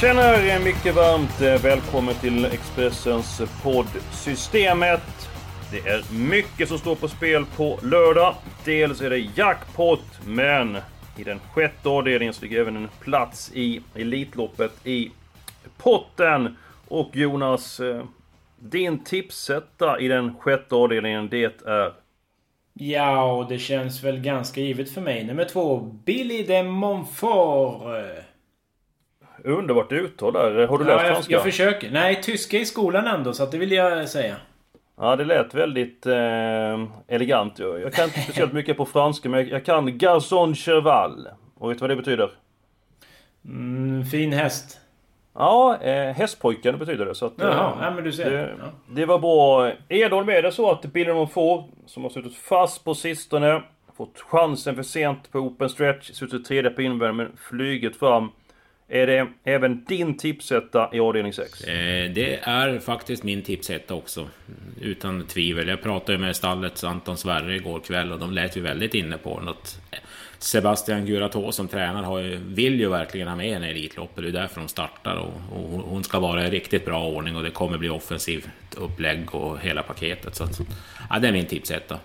Tjenare! er mycket varmt eh, välkommen till Expressens podd Systemet. Det är mycket som står på spel på lördag. Dels är det jackpot, men i den sjätte avdelningen så ligger även en plats i Elitloppet i potten. Och Jonas, eh, din tipsetta i den sjätte avdelningen, det är? Ja, och det känns väl ganska givet för mig. Nummer två, Billy de Montfort. Underbart uttal där. Har du Ja, läst jag, franska? jag försöker. Nej, tyska i skolan ändå, så att det vill jag säga. Ja, det lät väldigt eh, elegant. Jag jag kan inte speciellt mycket på franska, men jag- jag kan Garçon Cheval. Och vet du vad det betyder? Mm, fin häst. Ja, eh, hästpojken betyder det. Så att, eh, Jaha, ja, men du ser. Det, Ja. det var bra. Edholm, är det så att Billy får som har suttit fast på sistone, fått chansen för sent på open stretch, suttit tredje på invändig men flugit fram. Är det även din tipsetta i avdelning 6? Eh, Det är faktiskt min tipsetta också. Utan tvivel. Jag pratade med stallets Anton Sverre igår kväll och de lät ju väldigt inne på något. Sebastian Gurato som tränare har ju, vill ju verkligen ha med henne i Elitloppet. Det är därför de startar och, och hon- hon ska vara i riktigt bra ordning och det kommer bli offensivt upplägg och hela paketet. Så att, ja, det är min tipsetta.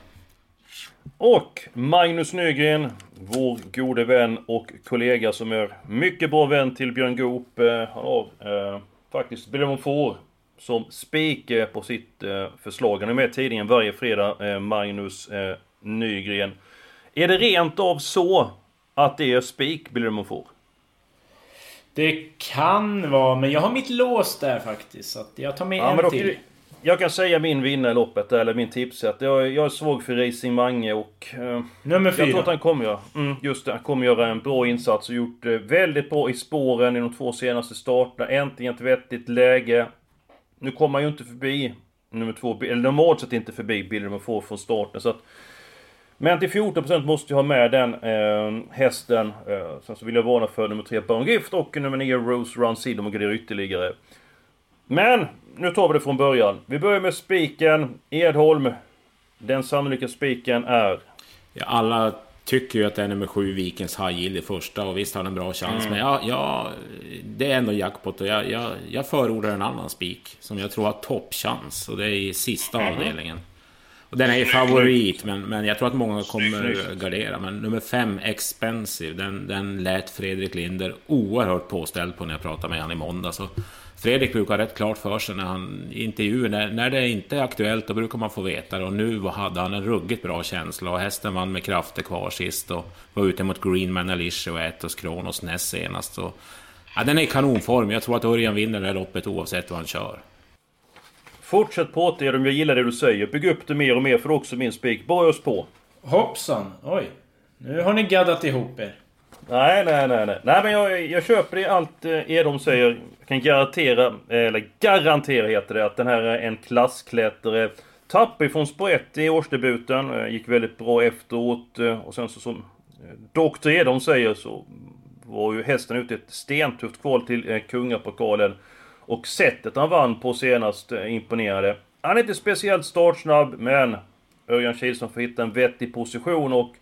Och Magnus Nygren, vår gode vän och kollega som är mycket bra vän till Björn Goop. Eh, han har eh, faktiskt Billy får som spik eh, på sitt eh, förslag. Han är med i tidningen varje fredag, eh, Magnus eh, Nygren. Är det rent av så att det är spik Billy får? Det kan vara, men jag har mitt lås där faktiskt. Så att jag tar med Ja, en till. Jag kan säga min vinnare i loppet, eller min tipset. Jag, jag är svag för Racing Mange och... Eh, Nummer Jag tror fyra. att han kommer göra, mm, just det, han kommer göra en bra insats och gjort det väldigt bra i spåren i de två senaste starterna. Äntligen ett vettigt läge. Nu kommer han ju inte förbi nummer två, eller normalt sett inte förbi Billy nummer två från starten. Så att, men till 14% måste jag ha med den eh, hästen. Eh, sen så vill jag varna för nummer 3 Baron Gift och nummer 9 Rose Run Seed om att ytterligare. Men, nu tar vi det från början. Vi börjar med spiken, Edholm. Den sannolika spiken är... Ja, alla tycker ju att det är nummer sju, Vikens Yield i första och visst har han en bra chans. Mm. Men ja, ja, det är ändå jackpot och jag, jag, jag förordar en annan spik som jag tror har toppchans och det är i sista Mhm. avdelningen. Och den är ju favorit men, men jag tror att många kommer gardera. Men nummer fem, Expensive, den, den lät Fredrik Linder oerhört påställd på när jag pratade med honom i måndag. Så Fredrik brukar ha rätt klart för sig när han i intervjuer, när, när det inte är aktuellt, då brukar man få veta det. Och nu hade han en ruggigt bra känsla och hästen vann med krafter kvar sist och var ute mot Greenman Alicia och Etos Kronos näst senast. Så, ja, den är i kanonform. Jag tror att Örjan vinner det här loppet oavsett vad han kör. Fortsätt prata Edholm, jag gillar det du säger. Bygg upp det mer och mer för det också min spik. Bara oss på. Hoppsan! Oj. Nu har ni gaddat ihop er. Nej, nej, nej, nej. Nej, men jag, jag köper det allt eh, Edholm säger. Jag kan garantera, eller garantera heter det, att den här är en klassklättrare. Tappade ifrån sprätt i årsdebuten. Eh, gick väldigt bra efteråt. Eh, och sen så som Dr Edholm säger så var ju hästen ute i ett stentufft kval till Kungapokalen. Och sättet han vann på senast imponerade. Han är inte speciellt startsnabb, men Örjan Kihlström får hitta en vettig position och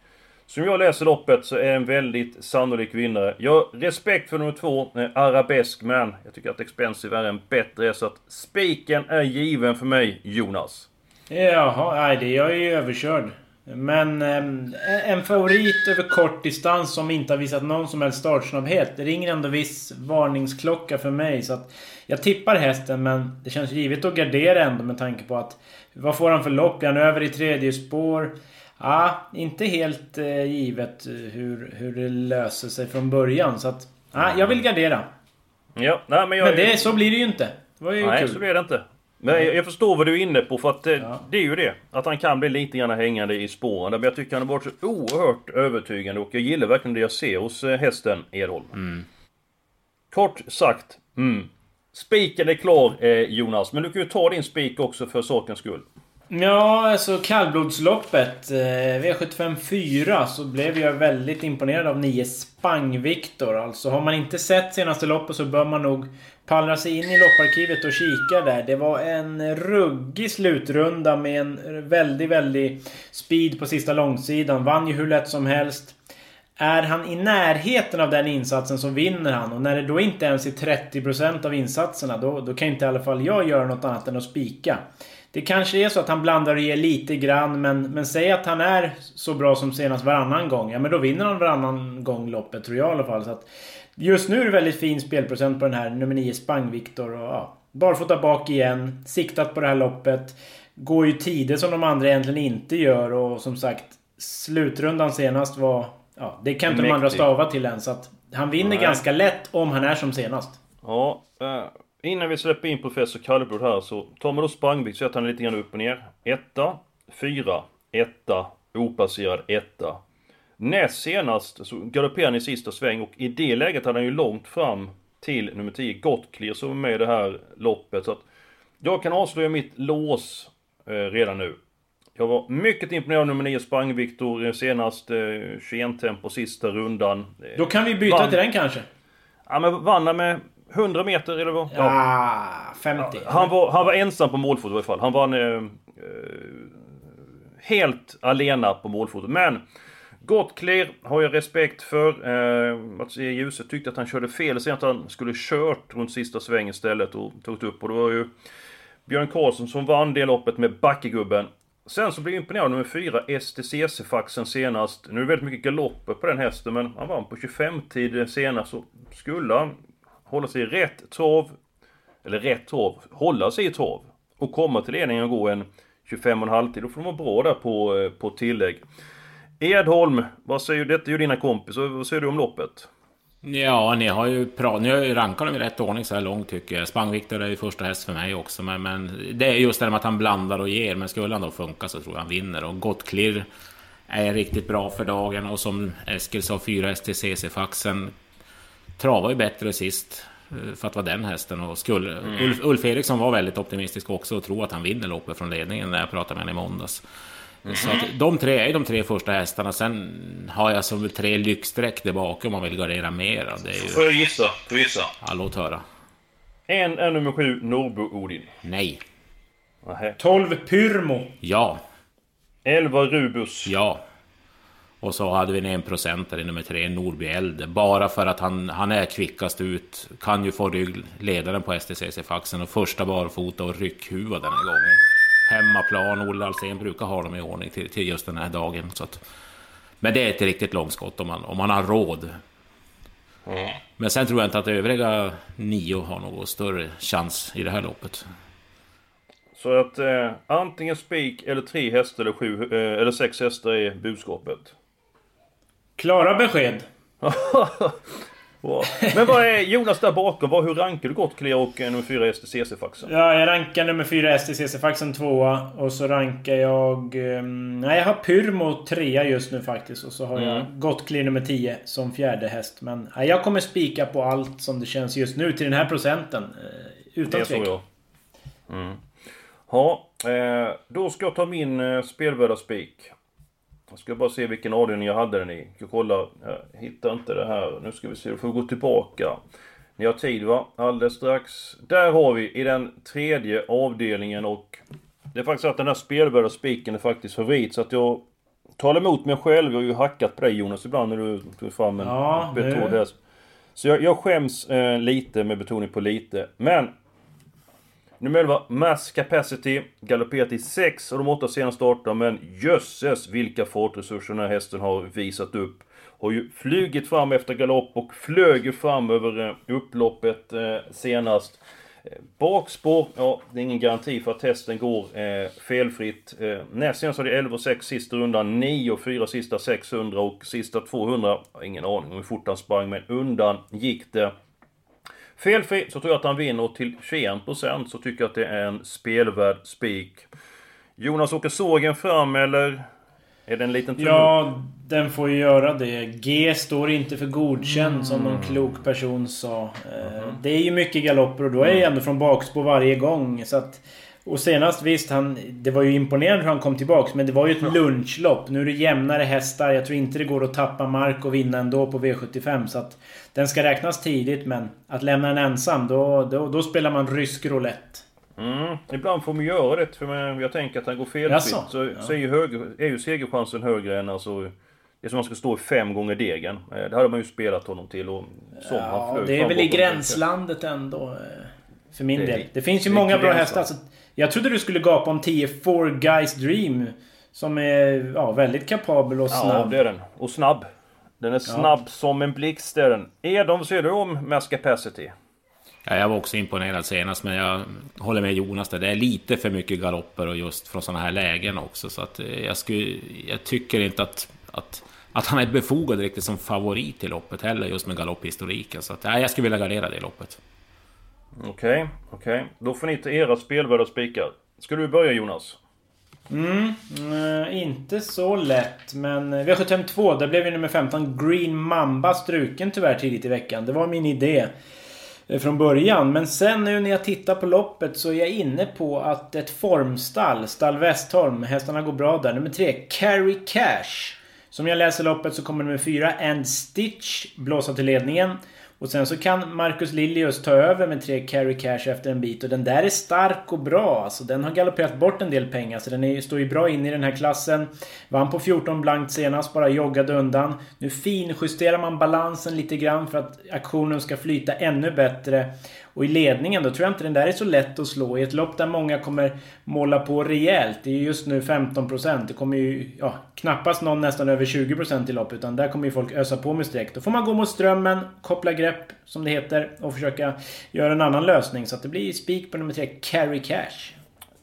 som jag läser loppet så är det en väldigt sannolik vinnare. Jag har respekt för nummer två, eh, Arabesk, men jag tycker att Expensive är en bättre, så att spiken är given för mig, Jonas. Jaha, nej det är jag ju överkörd. Men eh, en favorit över kort distans som inte har visat någon som helst startsnabbhet. Det ringer ändå viss varningsklocka för mig. Så att jag tippar hästen men det känns givet att gardera ändå med tanke på att... Vad får han för lopp? Är han över i tredje spår? Ja, inte helt eh, givet eh, hur, hur det löser sig från början. Så att... Ja, jag vill gardera. Ja, nej men jag... Men det, så blir det ju inte. Det var ju nej, kul. så blir det inte. Men jag, jag förstår vad du är inne på för att eh, det är ju det. Att han kan bli lite grann hängande i spåren. Men jag tycker han har varit så oerhört övertygande och jag gillar verkligen det jag ser hos eh, hästen Edholm. Kort sagt, mm. Spiken är klar eh, Jonas, men du kan ju ta din spik också för sakens skull. Ja, alltså kallblodsloppet. Eh, V75 4 så blev jag väldigt imponerad av 9 Spang-Viktor. Alltså har man inte sett senaste loppet så bör man nog pallra sig in i lopparkivet och kika där. Det var en ruggig slutrunda med en väldigt, väldigt speed på sista långsidan. Vann ju hur lätt som helst. Är han i närheten av den insatsen så vinner han. Och när det då inte ens är 30% av insatserna då, då kan inte i alla fall jag göra något annat än att spika. Det kanske är så att han blandar och ger lite grann men, men säg att han är så bra som senast varannan gång. Ja men då vinner han varannan gång loppet tror jag i alla fall. Så att just nu är det väldigt fin spelprocent på den här nummer 9 Spang-Viktor. Ja, barfota bak igen. Siktat på det här loppet. Går ju tider som de andra egentligen inte gör och som sagt Slutrundan senast var... Ja, det kan inte de andra Mäktig. stava till än så att Han vinner Nej. ganska lätt om han är som senast. Ja, eh, innan vi släpper in professor Kallblod här så tar man då Spangvik så sätter han lite grann upp och ner. Etta, fyra, etta, opasserad etta. Näst senast så galopperade han i sista sväng och i det läget hade han ju långt fram till nummer 10 Gottclear som är med i det här loppet. Så att jag kan avslöja mitt lås eh, redan nu. Jag var mycket imponerad av nummer 9 Spang-Viktor eh, senast. Eh, 21 tempo sista rundan. Då kan vi byta vann- till den kanske. Ja men vann med 100 meter eller vad? Ah, 50. Han var, han var ensam på målfotot i alla fall. Han vann eh, eh, helt alena på målfotot. Men Gottclear har jag respekt för. Eh, Mats E. Djuse tyckte att han körde fel. Sen att han skulle kört runt sista svängen istället och tagit upp. Och det var ju Björn Karlsson som vann det loppet med backegubben. Sen så blev jag imponerad av nummer 4, STCC-faxen senast. Nu är det väldigt mycket galopper på den hästen, men han vann på 25-tid senast. Så skulle han hålla sig i rätt torv, eller rätt torv, hålla sig i torv och komma till ledningen och gå en 25,5 tid, då får de vara bra där på, eh, på tillägg. Edholm, vad säger du? Detta är ju dina kompisar, vad säger du om loppet? Ja, ni har ju pra- ni har ju rankat dem i rätt ordning så här långt tycker jag. Spangviktor är ju första häst för mig också. Men, men det är just det här med att han blandar och ger. Men skulle han då funka så tror jag han vinner. Och gott klirr är riktigt bra för dagen. Och som Eskil sa, fyra STCC-faxen travar ju bättre sist. eh, För att vara den hästen. Och skulle, Ulf, Ulf Eriksson var väldigt optimistisk också och tror att han vinner loppet från ledningen när jag pratade med honom i måndags. Så att de tre är de tre första hästarna. Sen har jag som tre lyxstreck där bakom om man vill gardera mera. Det är ju... Får jag gissa? Får jag gissa? Ja, låt höra. En är nummer 7, Norbo Odin. Nej. Nähä. 12 Pyrmo. Ja. 11 Rubus. Ja. Och så hade vi en enprocentare nummer tre, Norby Elde. Bara för att han, han är kvickast ut. Kan ju få ryggledaren på STCC-faxen och första barfota och ryckhuva den här gången. Hemmaplan, Olle Alsen brukar ha dem i ordning till, till just den här dagen. Så att, men det är ett riktigt långskott om man, om man har råd. Men sen tror jag inte att övriga nio har någon större chans i det här loppet. Så att eh, antingen spik eller tre hästar eller sju, eh, eller sex hästar är budskapet. Klara besked. Men vad är Jonas där bakom? Vad, hur rankar du Gottclear och nummer 4 STCC-faxen? Ja, jag rankar nummer 4 STCC-faxen tvåa. Och så rankar jag... ehm, nej, jag har Pyrmo trea just nu faktiskt. Och så har jag Gottclear nummer 10 som fjärde häst. Men nej, jag kommer spika på allt som det känns just nu till den här procenten. eh, Utan Det såg tvekan. jag. Mm. Ja, eh, då ska jag ta min eh, spelvärda spik. Jag ska bara se vilken avdelning jag hade den i. Jag kolla. Jag hittar inte det här. Nu ska vi se. Då får vi gå tillbaka. Ni har tid va? Alldeles strax. Där har vi i den tredje avdelningen och... Det är faktiskt så att den här spelvärda spiken är faktiskt favorit så att jag... Talar emot mig själv. Jag har ju hackat på dig Jonas ibland när du tog fram en Ja, häst. Så jag, jag skäms eh, lite med betoning på lite. Men Nummer 11, Mass Capacity. Galopperat i 6 av de 8 senaste starterna, men jösses vilka fartresurser den här hästen har visat upp. Har ju flugit fram efter galopp och flög ju fram över eh, upploppet eh, senast. Eh, bakspår, ja det är ingen garanti för att testen går eh, felfritt. Eh, näst senast hade jag 11 6 sista rundan, 9 4 sista 600 och sista 200, jag har ingen aning om hur fort han sprang, men undan gick det. Felfri så tror jag att han vinner till 21% så tycker jag att det är en spelvärd spik. Jonas, åker sågen fram eller? Är det en liten tumme Ja, den får ju göra det. G står inte för godkänd Mm. som någon klok person sa. Eh, Mm-hmm. Det är ju mycket galopper och då är jag ändå från bakspår varje gång. Så att, och senast visst, han, det var ju imponerande hur han kom tillbaks. Men det var ju ett lunchlopp. Nu är det jämnare hästar. Jag tror inte det går att tappa mark och vinna ändå på V75. Så att den ska räknas tidigt men att lämna den ensam, då, då, då spelar man rysk roulette. Mm, ibland får man göra det, för jag tänker att han går felfritt. Så, så är, ju högre, är ju segerchansen högre än alltså... Det är som om man ska stå fem gånger degen. Eh, Det hade man ju spelat honom till och som han Ja, flög det är väl i gränslandet ändå. eh, För min Det del. Det finns ju många bra hästar. Så jag trodde du skulle gapa om 10 Four Guys Dream. Som är ja, väldigt kapabel och Ja, snabb. det är den. Och snabb. Den är snabb som en blixt, är den. Edom, ser du om Mass Capacity? Ja, jag var också imponerad senast, men jag håller med Jonas där. Det är lite för mycket galopper och just från sådana här lägen också. Så att eh, jag, skulle, jag tycker inte att, att, att han är befogad riktigt som favorit i loppet heller, just med galopphistoriken. Så att, nej, jag skulle vilja gardera det loppet. Okej, okej. Då får ni ta era spelvärda spikar. Ska du börja Jonas? Mm, eh, inte så lätt, men eh, V752, där blev ju nummer 15 Green Mamba struken tyvärr tidigt i veckan. Det var min idé eh, från början. Men sen nu när jag tittar på loppet så är jag inne på att ett formstall, stall Westholm, hästarna går bra där. Nummer 3, Carry Cash. Som jag läser loppet så kommer nummer 4, And Stitch, blåsa till ledningen. Och sen så kan Marcus Lilius ta över med tre carry cash efter en bit. Och den där är stark och bra. Alltså den har galopperat bort en del pengar. Så den är, står ju bra in i den här klassen. Vann på 14 blankt senast, bara joggade undan. Nu finjusterar man balansen lite grann för att aktionen ska flyta ännu bättre. Och i ledningen då tror jag inte den där är så lätt att slå. I ett lopp där många kommer måla på rejält. Det är ju just nu 15%. Det kommer ju ja, knappast någon nästan över 20% i lopp. Utan där kommer ju folk ösa på med streck. Då får man gå mot strömmen, koppla grepp som det heter. Och försöka göra en annan lösning. Så att det blir spik på nummer 3, Carry Cash.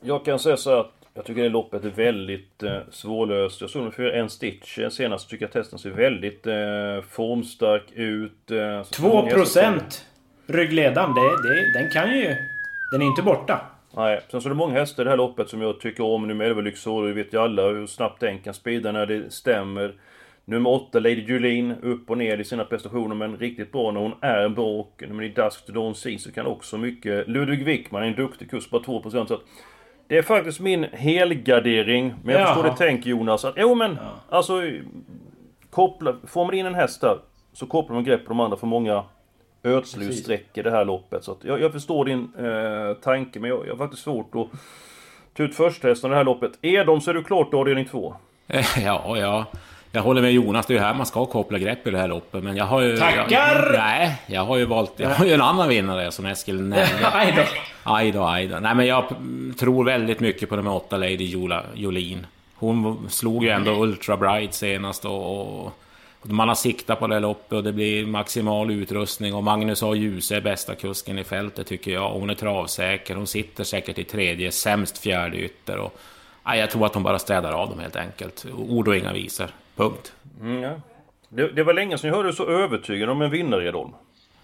Jag kan säga så att jag tycker det loppet är väldigt eh, svårlöst. Jag såg den för en stitch eh, senast. Tycker jag testen ser väldigt eh, formstark ut. Eh, så många hästar som- 2% ryggledaren. Det, det, den kan ju... Den är inte borta. Nej, sen så är det många hästar i det här loppet som jag tycker om. Nu med Elva Lyxor, det vet ju alla hur snabbt den kan speeda när det stämmer. Nummer 8, Lady Julin, upp och ner i sina prestationer men riktigt bra när hon är bra. Och nummer 9, Dusk to Dawn Sisu kan också mycket. Ludvig Wickman är en duktig kurs, bara 2%. Så att det är faktiskt min helgardering. Men jag Jaha. förstår det tänk Jonas. Att, jo men, alltså... Koppla, får man in en häst där så kopplar man grepp på de andra för många ödslutsträck i det här loppet. Så att jag, jag förstår din eh, tanke men jag, jag har faktiskt svårt att ta ut första hästen i det här loppet. Är de så är du klart då avdelning två. Eh, Ja, ja. Jag håller med Jonas, det är ju här man ska koppla grepp i det här loppet. Men jag har ju... Tackar! Jag, nej, jag har ju valt... Jag har ju en annan vinnare som Eskil nämnde. Aj då. Aj då, aj då. Nej men jag tror väldigt mycket på nummer åtta, Lady Jola, Jolin. Hon slog ju ändå Ultra Bright senast och och man har siktat på det loppet och det blir maximal utrustning och Magnus A. Djuse är bästa kusken i fältet tycker jag. Hon är travsäker, hon sitter säkert i tredje, sämst fjärde ytter och... Nej, jag tror att hon bara städar av dem helt enkelt. Ord och inga visor. Punkt. Mm, ja. det, det var länge sedan jag hörde så övertygad om en vinnare Edholm.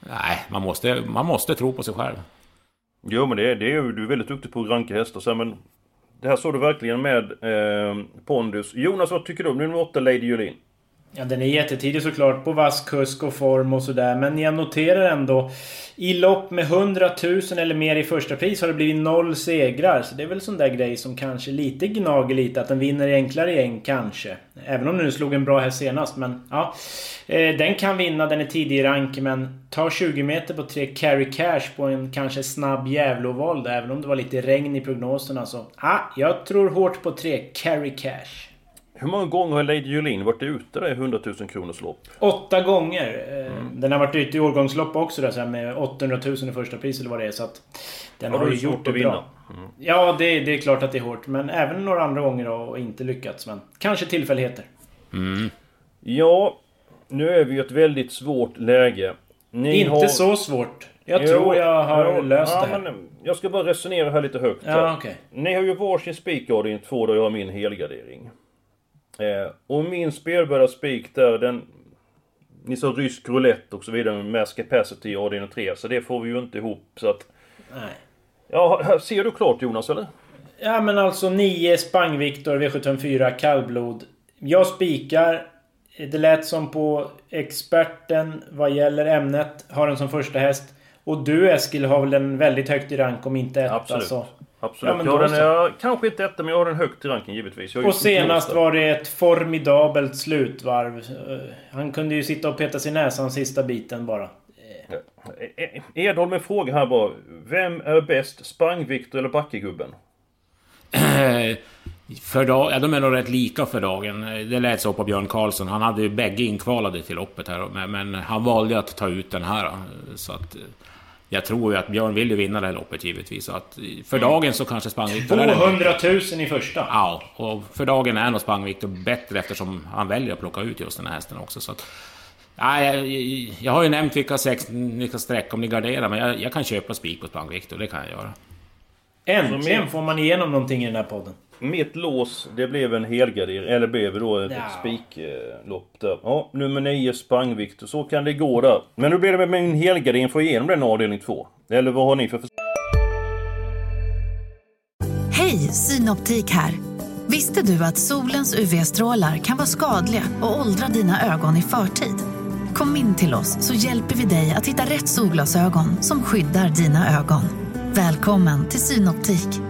Nej, man måste, man måste tro på sig själv. Jo men det, det är ju, du är väldigt duktig på att ranka hästar sen men... Det här såg du verkligen med eh, pondus. Jonas vad tycker du om nummer 8 Lady Julin? Ja, den är jättetidig såklart på vass kusk och form och sådär. Men jag noterar ändå i lopp med 100 000 eller mer i första pris har det blivit noll segrar. Så det är väl sån där grej som kanske lite gnager lite. Att den vinner i enklare gäng kanske. Även om den nu slog en bra här senast. Men ja. Eh, den kan vinna, den är tidig i rank. Men ta 20 meter på 3 carry cash på en kanske snabb Gävleoval. Även om det var lite regn i prognoserna så. Ja, jag tror hårt på 3 carry cash. Hur många gånger har Lady Julin varit ute i 100 000 kronors lopp? Åtta gånger. Eh, Den har varit ute i årgångslopp också där, så här med 800 000 i första pris eller vad det är. Så att den Har har, ju gjort det bra. Ja, det, det är klart att det är hårt. Men även några andra gånger har inte lyckats. Men kanske tillfälligheter. Ja, nu är vi i ett väldigt svårt läge. Ni inte har... så svårt. Jag Jo, tror jag har jo, löst ja, det här. Men, jag ska bara resonera här lite högt. Ja, okej. Ni har ju varsin spikgardering två där jag har min helgardering. Eh, och min spelbara spik där, den... Ni sa rysk roulette och så vidare med mass capacity i avdelning 3. Så det får vi ju inte ihop så att... Nej. Ja, ser du klart Jonas eller? Ja men alltså 9 Spang-Viktor V754 kallblod. Jag spikar. Det lät som på experten vad gäller ämnet. Har den som första häst. Och du Eskil har väl den väldigt högt i rank om inte etta Absolut. så. Absolut. Ja, men jag har då den, jag, kanske inte etta men jag har den högt i ranken givetvis. Och senast var det ett formidabelt slutvarv. Eh, Han kunde ju sitta och peta sig i näsan sista biten bara. Eh, eh, Edholm en fråga här bara. Vem är bäst? Spang-Viktor eller Backegubben? För dag, ja, de är nog rätt lika för dagen. Det lät så på Björn Karlsson. Han hade ju bägge inkvalade till loppet här. Men, men han valde att ta ut den här. Så att... Jag tror ju att Björn vill ju vinna det här loppet givetvis. Så att för dagen så kanske Spang-Viktor är den 200 000 i första. Ja, och för dagen är nog Spang-Viktor bättre eftersom han väljer att plocka ut just den här hästen också. Så att, ja, jag, jag, jag har ju nämnt vilka, sex, vilka streck om ni garderar, men jag, jag kan köpa spik på Spang-Viktor, det kan jag göra. Äntligen får man igenom någonting i den här podden. Mitt lås, det blev en helgardering. Eller blev då ett Ja. spiklopp där. Ja, nummer 9 Spang-Viktor. Så kan det gå där. Men hur blir det med min helgardering? Får jag igenom den avdelning 2? Eller vad har ni för? Hej, Synoptik här. Visste du att solens UV-strålar kan vara skadliga och åldra dina ögon i förtid? Kom in till oss så hjälper vi dig att hitta rätt solglasögon som skyddar dina ögon. Välkommen till Synoptik.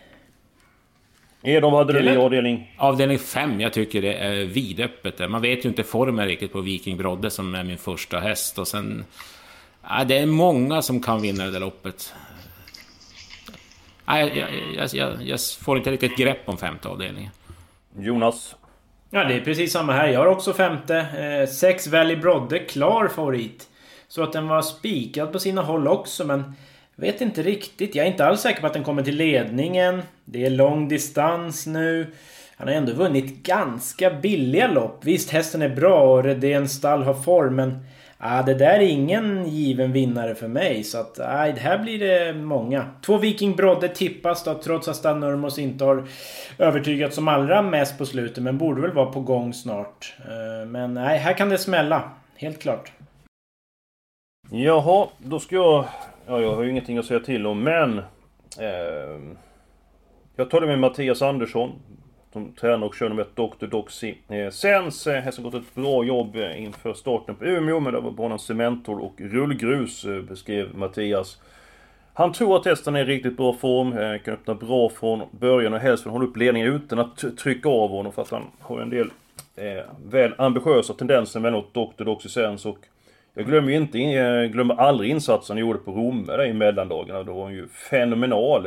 Edholm, vad hade du i avdelning? Avdelning 5, jag tycker det är vidöppet där. Man vet ju inte formen riktigt på Viking Brodde som är min första häst. Och sen... Ja, det är många som kan vinna det där loppet. Nej, jag, jag, jag, jag får inte riktigt grepp om femte avdelningen. Jonas? Ja, det är precis samma här. Jag har också femte. Eh, sex Valley Brodde, klar favorit. Så att den var spikad på sina håll också, men... Vet inte riktigt. Jag är inte alls säker på att den kommer till ledningen. Det är lång distans nu. Han har ändå vunnit ganska billiga lopp. Visst, hästen är bra och Redéns stall har form, men... Ah, det där är ingen given vinnare för mig. Så att, ah, det här blir det många. Två Viking Brodde tippas då, trots att Stan Nurmos inte har övertygat som allra mest på slutet. Men borde väl vara på gång snart. Uh, Men nej, här kan det smälla. Helt klart. Jaha, då ska jag... Ja, jag har ju ingenting att säga till om, men... Eh, jag tar det med Mattias Andersson. Som tränar och kör nummer ett, Dr. Doxy. Eh, Sens eh, hästen gått ett bra jobb eh, inför starten på Umeå, men det var banan cementor och rullgrus, eh, beskrev Mattias. Han tror att hästen är i riktigt bra form, eh, kan öppna bra från början och helst vill hålla upp ledningen utan att trycka av honom för att han har en del eh, väl ambitiösa tendenser mellan Dr. Doxy Sens och jag glömmer ju inte, jag glömmer aldrig insatsen jag gjorde på Romme där i mellandagarna. Då var hon ju fenomenal.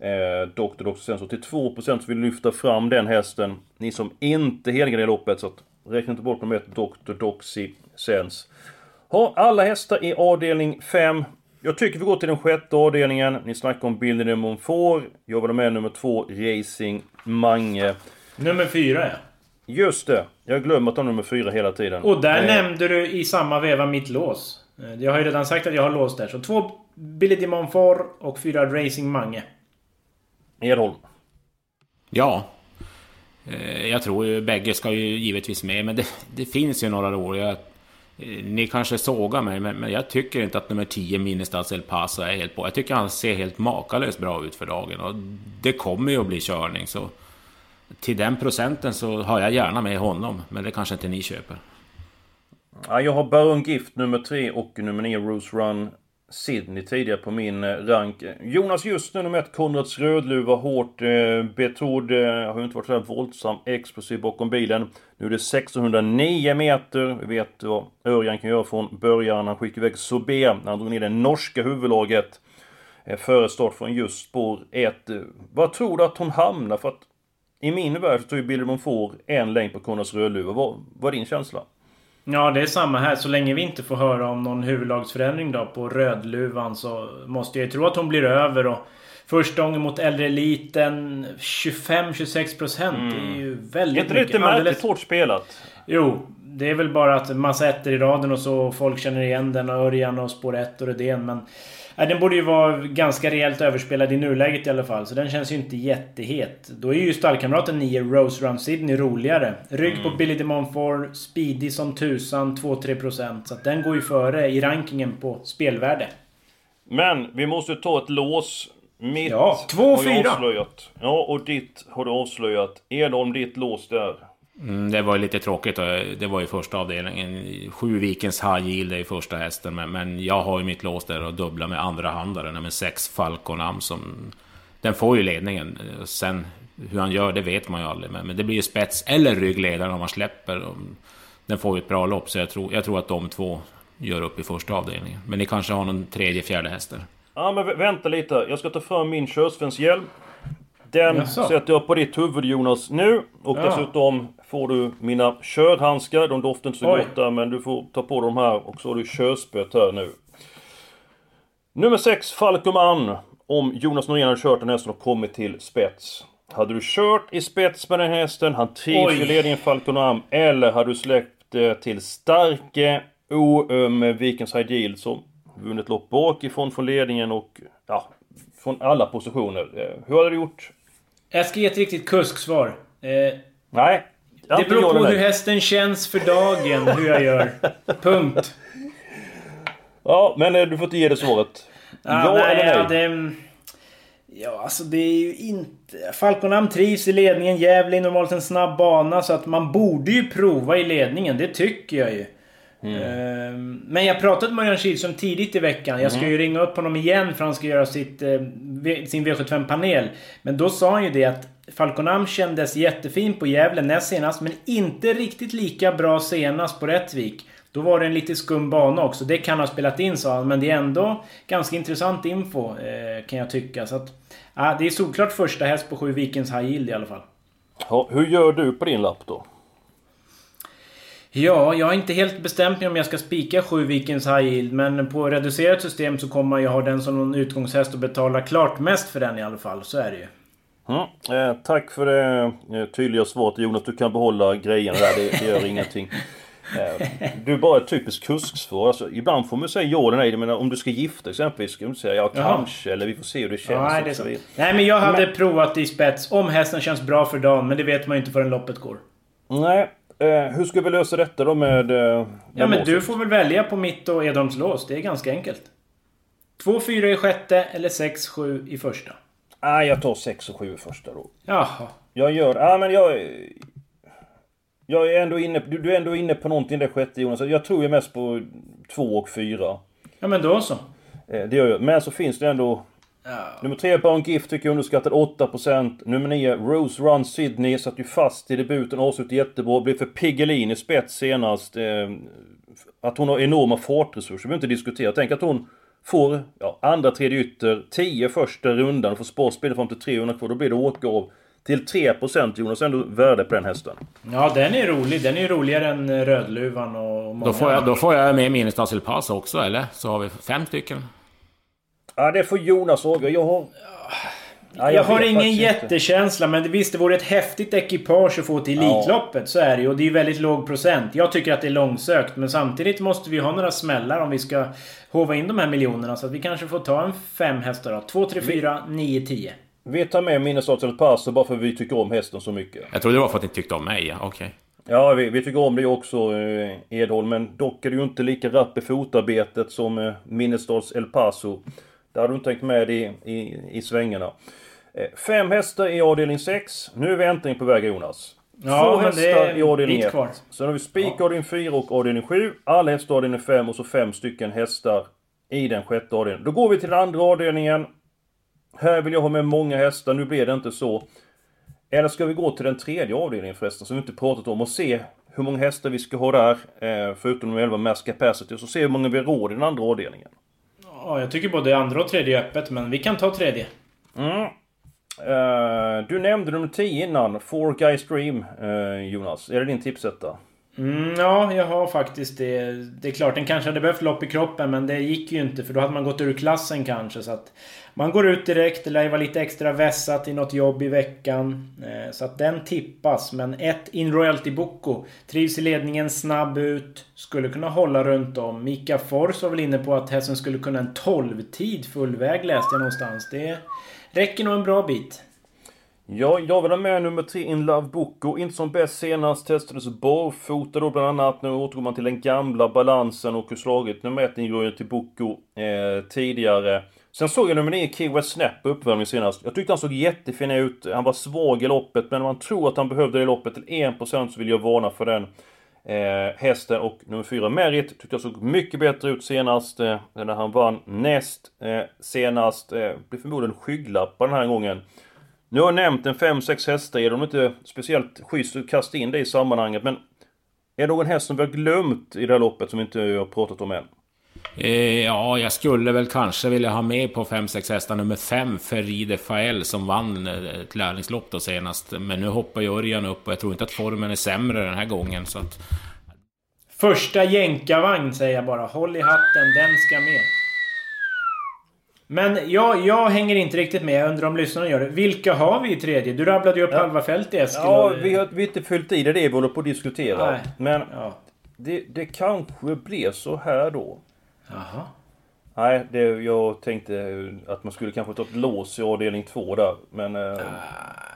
Eh, Dr. Dr. Sen till 2% vill lyfta fram den hästen. Ni som inte helgarderar loppet så att räkna inte bort nummer ett Dr. Doxy Sens. Ha, alla hästar i avdelning 5. Jag tycker vi går till den sjätte avdelningen. Ni snackar om Bilden i Monfort. Jag vill ha med nummer 2 Racing Mange. Nummer 4 ja. Just det. Jag glömmer att ta nummer 4 hela tiden. Och där Eh, nämnde du i samma veva mitt lås. Eh, Jag har ju redan sagt att jag har lås där. Så två Billy de Montfort och fyra Racing Mange. Edholm. Ja. Eh, Jag tror ju bägge ska ju givetvis med, men det, det finns ju några roliga. Eh, Ni kanske sågar mig, men, men jag tycker inte att nummer 10, Ministads El Paso, är helt på. Jag tycker han ser helt makalöst bra ut för dagen. Och det kommer ju att bli körning, så... Till den procenten så har jag gärna med honom, men det kanske inte ni köper. Ja, jag har Baron Gift nummer 3 och nummer 9 Rose Run Sydney tidigare på min eh, rank. Jonas just nu nummer 1 Konrads Rödluva hårt eh, betrodd. Eh, har ju inte varit så här våldsam explosiv bakom bilen. Nu är det 1609 meter. Vi vet vad Örjan kan göra från början. Han skickade iväg Sobé när han drog ner det norska huvudlaget. Eh, före start från just spår 1. Eh, Vad tror du att hon hamnar? För att i min värld så tog ju Billy Monfort en längd på Konrads Rödluva. Vad är din känsla? Ja, det är samma här. Så länge vi inte får höra om någon huvudlagsförändring då på Rödluvan så måste jag tro att hon blir över. Och första gången mot äldre eliten 25-26 procent. Mm. Det är ju väldigt är inte mycket. Är inte lite märkligt hårt spelat? Jo, det är väl bara att massa ettor i raden och så folk känner igen den och Örjan och spår 1 och Rydén. Men äh, den borde ju vara ganska rejält överspelad i nuläget i alla fall. Så den känns ju inte jättehet. Då är ju stallkamraten 9 Rose Run Sydney roligare. Rygg mm. på Billy de Montfort, speedy som tusan, 2-3%. Så att den går ju före i rankingen på spelvärde. Men vi måste ta ett lås. Mitt ja, 2-4. Ja, och ditt har du avslöjat. Edholm, ditt lås där. Mm, det var ju lite tråkigt. Det var ju första avdelningen. Sju Vikens High Yield är ju första hästen. Men, men jag har ju mitt lås där och dubbla med andra handaren. Med sex Falconam som... Den får ju ledningen. Sen hur han gör det vet man ju aldrig. Men, men det blir ju spets eller ryggledaren om man släpper. Den får ju ett bra lopp. Så jag tror, jag tror att de två gör upp i första avdelningen. Men ni kanske har någon tredje, fjärde häst där? Ja men vänta lite. Jag ska ta fram min körsvenshjälm. Den Jaså. sätter jag på ditt huvud Jonas nu. Och ja. dessutom får du mina körhandskar. De doftar inte så Oj. gott där men du får ta på dem här. Och så har du körspöet här nu. Nummer 6, Falcoman. Om Jonas Norén hade kört den hästen och kommit till spets. Hade du kört i spets med den hästen, han trivs i ledningen Falconam. Eller hade du släppt det till starke, oöm Vikens Ideal som vunnit lopp bakifrån från ledningen och ja, från alla positioner. Eh, hur hade du gjort? Jag ska ge ett riktigt kusksvar. Eh, Nej. Det beror på hur hästen känns för dagen, hur jag gör. Punkt. Ja, men eh, du får inte ge det svaret. Ja, ja nej, eller nej? Ja, det, ja, alltså det är ju inte... Falconham trivs i ledningen. Gävle är normalt en snabb bana, så att man borde ju prova i ledningen. Det tycker jag ju. Mm. Ehm, men jag pratade med Örjan Kihlström tidigt i veckan. Jag ska mm. ju ringa upp honom igen för han ska göra sitt, eh, sin V75-panel. Men då sa han ju det att Falconam kändes jättefin på Gävle näst senast, men inte riktigt lika bra senast på Rättvik. Då var det en lite skum bana också. Det kan ha spelat in sa han, men det är ändå ganska intressant info eh, kan jag tycka. Så att, ja, det är såklart första häst på sju Vikens High Yield i alla fall. Ja, hur gör du på din lapp då? Ja, jag har inte helt bestämt mig om jag ska spika sju Vikens High Yield. Men på reducerat system så kommer man ju ha den som någon utgångshäst och betala klart mest för den i alla fall. Så är det ju. Mm. Eh, tack för det eh, tydliga svaret Jonas. Du kan behålla grejerna där. Det, det gör ingenting. Eh, du är bara ett typiskt kusksvar. Alltså, ibland får man säga ja eller nej. Men om du ska gifta exempelvis. Ska du säga ja kanske. Eller vi får se hur det känns. Ja, nej, det är så. nej men jag hade men... provat i spets. Om hästen känns bra för dagen. Men det vet man ju inte förrän loppet går. Nej, Eh, hur ska vi lösa detta då med... Eh, med ja men du får väl välja på mitt och Edholms lås. Det är ganska enkelt. 2-4 i sjätte eller 6-7 i första. Ah, jag tar 6 och 7 i första då. Jaha. Jag gör... Ja ah, men jag... Jag är ändå inne... Du, du är ändå inne på någonting där sjätte Jonas. Jag tror ju mest på 2 och 4. Ja men då så. Eh, det gör jag. Men så finns det ändå... Ja. Nummer 3 Barn Gift tycker jag underskattad 8%. Nummer 9 Rose Run Sydney satt ju fast i debuten, avslutade jättebra. Blev för Piggelin i spets senast. Eh, att hon har enorma fartresurser behöver inte diskutera. Tänk att hon får ja, andra, tredje ytter, 10 första rundan och får sparspel fram till 300 kvar. Då blir det åka av till 3% Jonas, ändå värde på den hästen. Ja, den är rolig. Den är roligare än Rödluvan och många Då får jag, då får jag med Minnesstads El Paso också, eller? Så har vi fem stycken. Ja, det får Jonas avgöra. Jag har... Ja, jag, jag har ingen jättekänsla men visst det vore ett häftigt ekipage att få till Elitloppet. Ja. Så är det ju. Och det är väldigt låg procent. Jag tycker att det är långsökt. Men samtidigt måste vi ha några smällar om vi ska hova in de här miljonerna. Så att vi kanske får ta en fem hästar då. 2, 3, 4, 9, 10. Vi tar med Minnesota El Paso bara för att vi tycker om hästen så mycket. Jag trodde det var för att ni tyckte om mig. Okej. Okay. Ja, vi, vi, tycker om det också, eh, Edholm. Men dock är du ju inte lika rapp i fotarbetet som eh, Minnestads El Paso. Det har du inte tänkt med i, i, i svängarna. Eh, fem hästar i avdelning 6. Nu är vi äntligen på väg Jonas. Ja, Två hästar i avdelning 1. Sen har vi spik ja. avdelning 4 och avdelning 7. Alla hästar avdelning 5 och så fem stycken hästar i den sjätte avdelningen. Då går vi till den andra avdelningen. Här vill jag ha med många hästar, nu blir det inte så. Eller ska vi gå till den tredje avdelningen förresten, som vi inte pratat om, och se hur många hästar vi ska ha där, eh, förutom de 11 mass capacity, och så se hur många vi har råd i den andra avdelningen. Ja, jag tycker både andra och tredje är öppet, men vi kan ta tredje. Mm. Uh, du nämnde nummer 10 innan, Four Guys Dream, uh, Jonas. Är det din tipsetta? Mm, ja, jag har faktiskt det. Det är klart, den kanske hade behövt lopp i kroppen men det gick ju inte för då hade man gått ur klassen kanske. Så att man går ut direkt, det lär ju vara lite extra vässat i något jobb i veckan. Eh, så att den tippas. Men ett In Royalty Boko trivs i ledningen, snabb ut, skulle kunna hålla runt om. Mika Fors var väl inne på att hästen skulle kunna en 12-tid fullväg läste jag någonstans. Det räcker nog en bra bit. Ja, jag vill ha med nummer tre In Love Boko. Inte som bäst senast testades barfota då bland annat. Nu återgår man till den gamla balansen och har slagit nummer ett In till Boko eh, tidigare. Sen såg jag nummer 9, Key West Snap på uppvärmning senast. Jag tyckte han såg jättefin ut. Han var svag i loppet, men om man tror att han behövde det i loppet till 1% så vill jag varna för den eh, hästen. Och nummer 4, Merit, tyckte jag såg mycket bättre ut senast. Eh, när han vann näst eh, senast. Eh, blev förmodligen skygglappar den här gången. Nu har jag nämnt en 5-6 hästar. Är de inte speciellt schysst att kasta in det i sammanhanget, men... Är det någon häst som vi har glömt i det här loppet som vi inte har pratat om än? Eh, ja, jag skulle väl kanske vilja ha med på 5-6 hästar nummer 5, Feride Fael, som vann eh, ett lärlingslopp då senast. Men nu hoppar ju Örjan upp och jag tror inte att formen är sämre den här gången. Så att... Första jänkarvagn säger jag bara. Håll i hatten, den ska med. Men jag, jag hänger inte riktigt med. Jag undrar om lyssnarna gör det. Vilka har vi i tredje? Du rabblade ju upp ja. halva fältet Eskil. Ja, vi har, vi har inte fyllt i det. Det vi håller på att diskutera. Nej. Men ja. det, det kanske blir så här då. Jaha. Nej, det, jag tänkte att man skulle kanske ta ett lås i avdelning två där. Men eh, ah.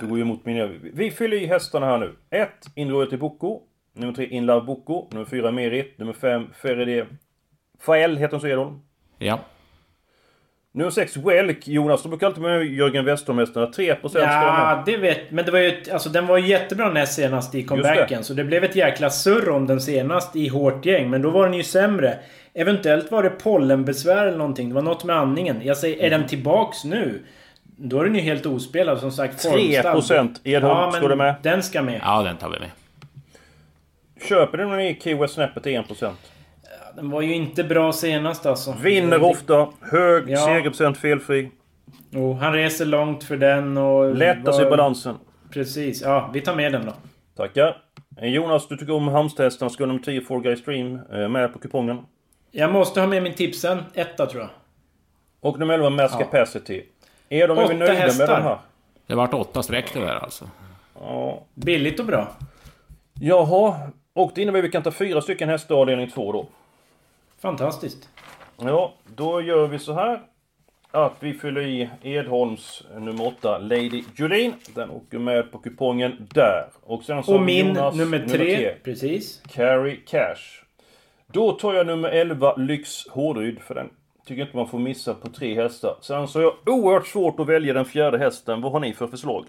det går ju emot mina... Vi fyller i hästarna här nu. 1. Inroyal till Boko. Nummer 3. Inlove Boko. Nummer 4. Merit. Nummer 5. Feride... Fael heter hon så Edholm. Ja. Nummer 6, Welk. Jonas, de brukar alltid med Jörgen Westerholm-hästarna. 3% Ja, det vet Men det var ju... Alltså den var jättebra näst senast i comebacken. Det. Så det blev ett jäkla surr om den senast i hårt gäng. Men då var den ju sämre. Eventuellt var det pollenbesvär eller någonting. Det var något med andningen. Jag säger, är den tillbaks nu? Då är den ju helt ospelad som sagt. 3% Edholm, ja, ska du med? Den ska med. Ja, den tar vi med. Köper du någon i Key West Snappet till 1%? Den var ju inte bra senast alltså. Vinner ofta. Hög ja. segerprocent felfri. Oh, han reser långt för den och... Lättas var... i balansen. Precis. Ja, vi tar med den då. Tackar. Eh, Jonas, du tycker om Halmstadhästarna. Ska nummer 10 Four Guy Stream eh, med på kupongen? Jag måste ha med min tipsen. Etta tror jag. Och nummer 11 Mass ja. Capacity. Är de är nöjda hästar. med den här? Det vart åtta streck det där alltså. Ja. Billigt och bra. Jaha. Och det innebär att vi kan ta fyra stycken hästar avdelning 2 då. Fantastiskt. Ja, då gör vi så här. Att vi fyller i Edholms nummer 8, Lady Julin. Den åker med på kupongen där. Och sen så Och min Jonas, nummer 3, precis. Carry Cash. Då tar jag nummer 11, Lyx Hårryd. För den tycker inte man får missa på tre hästar. Sen så har jag oerhört svårt att välja den fjärde hästen. Vad har ni för förslag?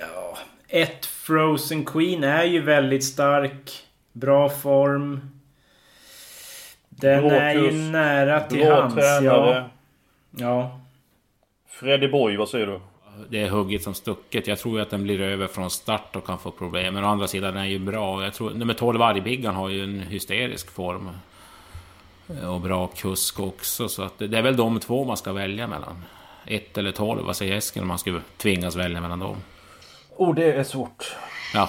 Ja, ett Frozen Queen är ju väldigt stark. Bra form. Den är ju nära till hans. Tränare. Ja. ja. Freddy Boy, vad säger du? Det är hugget som stucket. Jag tror att den blir över från start och kan få problem. Men å andra sidan är ju bra. Jag tror, nummer 12, Argbiggan, har ju en hysterisk form. Och bra kusk också. Så att det är väl de två man ska välja mellan. Ett eller tolv, vad säger Eskil om man skulle tvingas välja mellan dem? Oh, det är svårt. Jaha.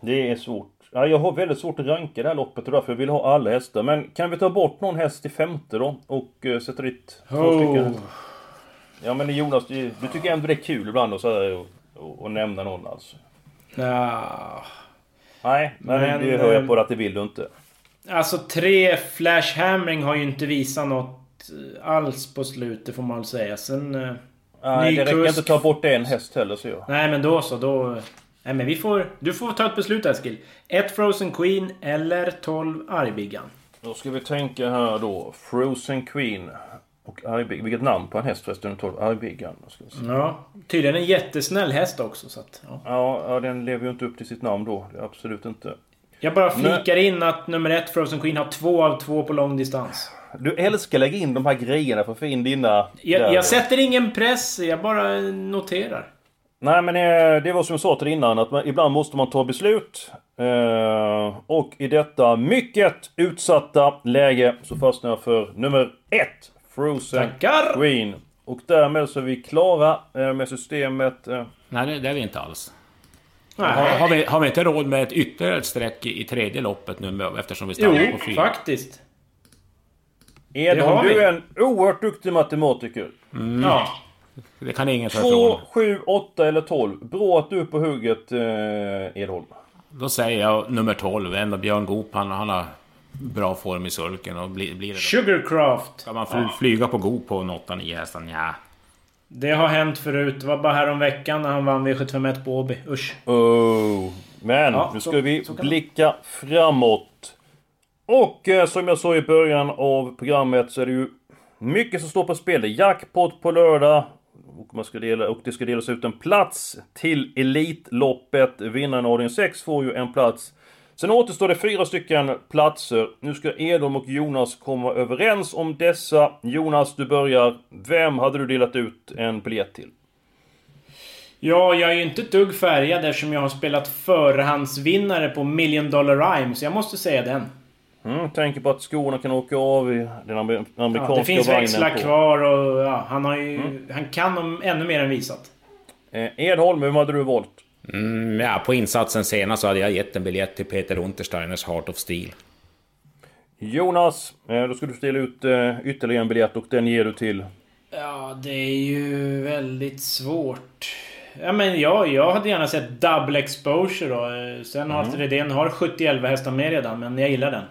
Det är svårt. Ja, jag har väldigt svårt att ranka det här loppet och därför vill jag ha alla hästar. Men kan vi ta bort någon häst till femte då? Och uh, sätta dit två oh. stycken? Ja men Jonas, du, du tycker ändå det är kul ibland att och, och, och nämna någon alltså? Ja. Nej, men, men det hör jag på att det vill du inte. Alltså tre Flash Hammering har ju inte visat något eh, alls på slutet får man väl säga. Sen... Nej, det räcker inte att ta bort en häst heller så jag. Nej men då så, då... Nej men vi får... Du får ta ett beslut Eskil. Ett Frozen Queen eller 12 Argbiggan. Då ska vi tänka här då. Frozen Queen och Argbiggan. Vilket namn på en häst förresten? 12 Argbiggan. Ja. Tydligen en jättesnäll häst också så att, ja. ja. Ja, den lever ju inte upp till sitt namn då. Absolut inte. Jag bara flikar Men... in att nummer ett Frozen Queen har två av två på lång distans. Du älskar att lägga in de här grejerna för att få in dina... Jag, jag sätter ingen press, jag bara noterar. Nej men eh, det var som jag sa till innan att man, ibland måste man ta beslut. Eh, och i detta mycket utsatta läge så fastnar jag för nummer ett. Frozen Tackar. Queen. Och därmed så är vi klara eh, med systemet. Nej det, det är vi inte alls. Har, har, vi, har vi inte råd med ett ytterligare ett streck i, i tredje loppet nu eftersom vi Jo, stannar på fyra? faktiskt. Det Edholm, har du är en oerhört duktig matematiker. Ja. Det kan ingen ta 2, ifrån. 7, 8 eller 12. Bra att du är på hugget, eh, Edholm. Då säger jag nummer 12, ändå Björn Goop, han, han har bra form i sulken och blir, blir det. Sugarcraft. Ska man fly, flyga på Goop på en 8-9 hästar? Nja. Det har hänt förut. Det var bara här om veckan när han vann V751 på Åby. Usch. Oh. Men Ja, nu ska så- vi så blicka framåt. Och eh, som jag sa i början av programmet så är det ju mycket som står på spel. Det är jackpot på lördag. Och, man ska dela, och det ska delas ut en plats till Elitloppet. Vinnaren av Ordning 6 får ju en plats. Sen återstår det fyra stycken platser. Nu ska Edholm och Jonas komma överens om dessa. Jonas, du börjar. Vem hade du delat ut en biljett till? Ja, jag är ju inte ett dugg färgad eftersom jag har spelat förhandsvinnare på Million Dollar Rhyme, så jag måste säga den. Mm, tänker på att skorna kan åka av i den amer- amerikanska Ja, det finns vagnen växlar på. kvar och ja, han har ju... Han kan om ännu mer än visat. Eh, Edholm, vem hade du valt? Mm, ja, på insatsen senast så hade jag gett en biljett till Peter Untersteiners Heart of Steel. Jonas, eh, då ska du ställa ut eh, ytterligare en biljett och den ger du till... Ja, det är ju väldigt svårt. Ja, men ja, jag hade gärna sett double exposure då. Eh, Sen har Mm. Redén har 70 hästar med redan, men jag gillar den.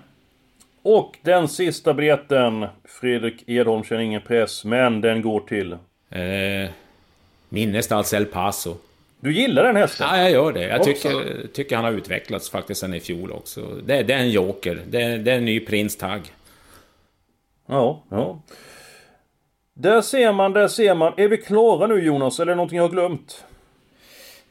Och den sista biljetten, Fredrik Edholm känner ingen press, men den går till... Eh, Minnestads El Paso. Du gillar den hästen? Ja, jag gör det. Jag tycker, tycker han har utvecklats faktiskt sen i fjol också. Det, det är en joker. Det, det är en ny Prins Tagg. Ja, ja. Där ser man, där ser man. Är vi klara nu Jonas, eller är det någonting jag har glömt?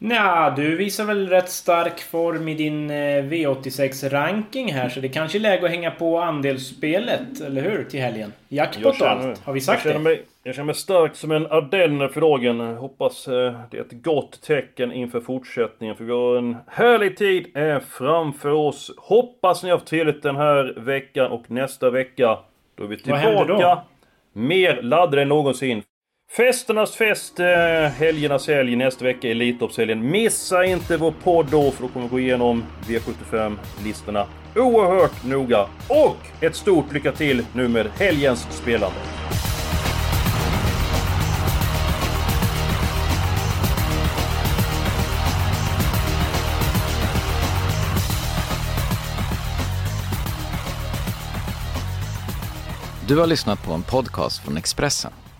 Nja, du visar väl rätt stark form i din eh, V86-ranking här, så det kanske är läge att hänga på andelsspelet, eller hur? Till helgen. Jackpot och allt. Har vi sagt jag det? Mig, jag känner mig stark som en ardenner för dagen. Hoppas eh, det är ett gott tecken inför fortsättningen. För vi har en härlig tid eh, framför oss. Hoppas ni har haft trevligt den här veckan och nästa vecka. Då är vi tillbaka. Mer laddade än någonsin. Festernas fest, eh, helgernas helg, nästa vecka Elitloppshelgen. Missa inte vår podd då, för då kommer vi gå igenom V75-listorna oerhört noga. Och ett stort lycka till nu med helgens spelande. Du har lyssnat på en podcast från Expressen.